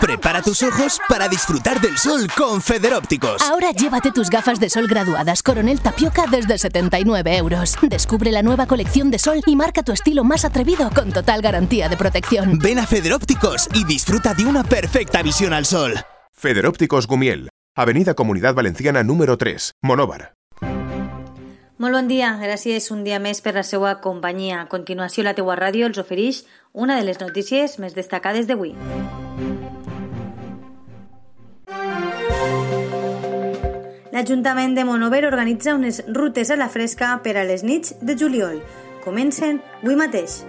Prepara tus ojos para disfrutar del sol con Federópticos. Ahora llévate tus gafas de sol graduadas Coronel Tapioca desde 79 euros. Descubre la nueva colección de sol y marca tu estilo más atrevido con total garantía de protección. Ven a Federópticos y disfruta de una perfecta visión al sol. Federópticos Gumiel, Avenida Comunidad Valenciana número 3, Monóvar. Molt bon dia, gràcies un dia més per la seva companyia. A continuació, la teua ràdio els ofereix una de les notícies més destacades d'avui. L'Ajuntament de Monover organitza unes rutes a la fresca per a les nits de juliol. Comencen avui mateix.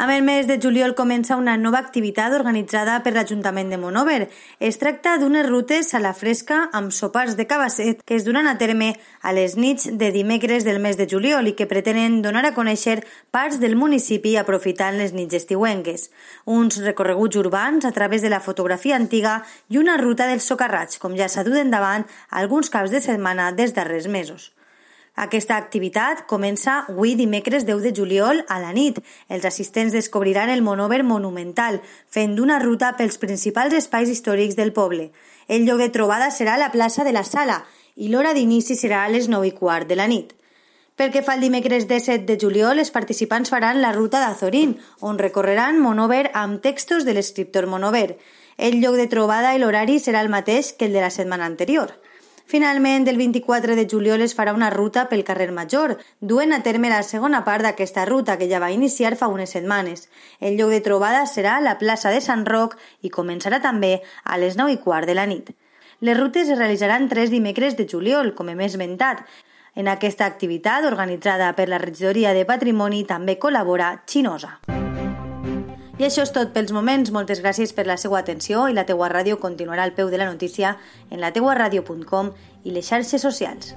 Amb el mes de juliol comença una nova activitat organitzada per l'Ajuntament de Monover. Es tracta d'unes rutes a la fresca amb sopars de cabasset que es duran a terme a les nits de dimecres del mes de juliol i que pretenen donar a conèixer parts del municipi aprofitant les nits estiuenques. Uns recorreguts urbans a través de la fotografia antiga i una ruta dels socarrats, com ja s'ha dut endavant alguns caps de setmana des darrers mesos. Aquesta activitat comença avui dimecres 10 de juliol a la nit. Els assistents descobriran el Monover Monumental, fent una ruta pels principals espais històrics del poble. El lloc de trobada serà la plaça de la Sala i l'hora d'inici serà a les 9 i quart de la nit. Pel que fa el dimecres 17 de juliol, els participants faran la ruta d'Azorín, on recorreran Monover amb textos de l'escriptor Monover. El lloc de trobada i l'horari serà el mateix que el de la setmana anterior. Finalment, el 24 de juliol es farà una ruta pel carrer Major, duent a terme la segona part d'aquesta ruta que ja va iniciar fa unes setmanes. El lloc de trobada serà la plaça de Sant Roc i començarà també a les 9 i quart de la nit. Les rutes es realitzaran tres dimecres de juliol, com hem esmentat. En aquesta activitat, organitzada per la Regidoria de Patrimoni, també col·labora Xinosa. I això és tot pels moments. Moltes gràcies per la seva atenció i la teua ràdio continuarà al peu de la notícia en lateuaradio.com i les xarxes socials.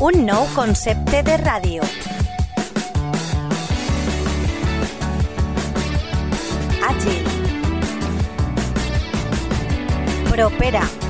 Un nou concepte de ràdio. Àgil. Propera.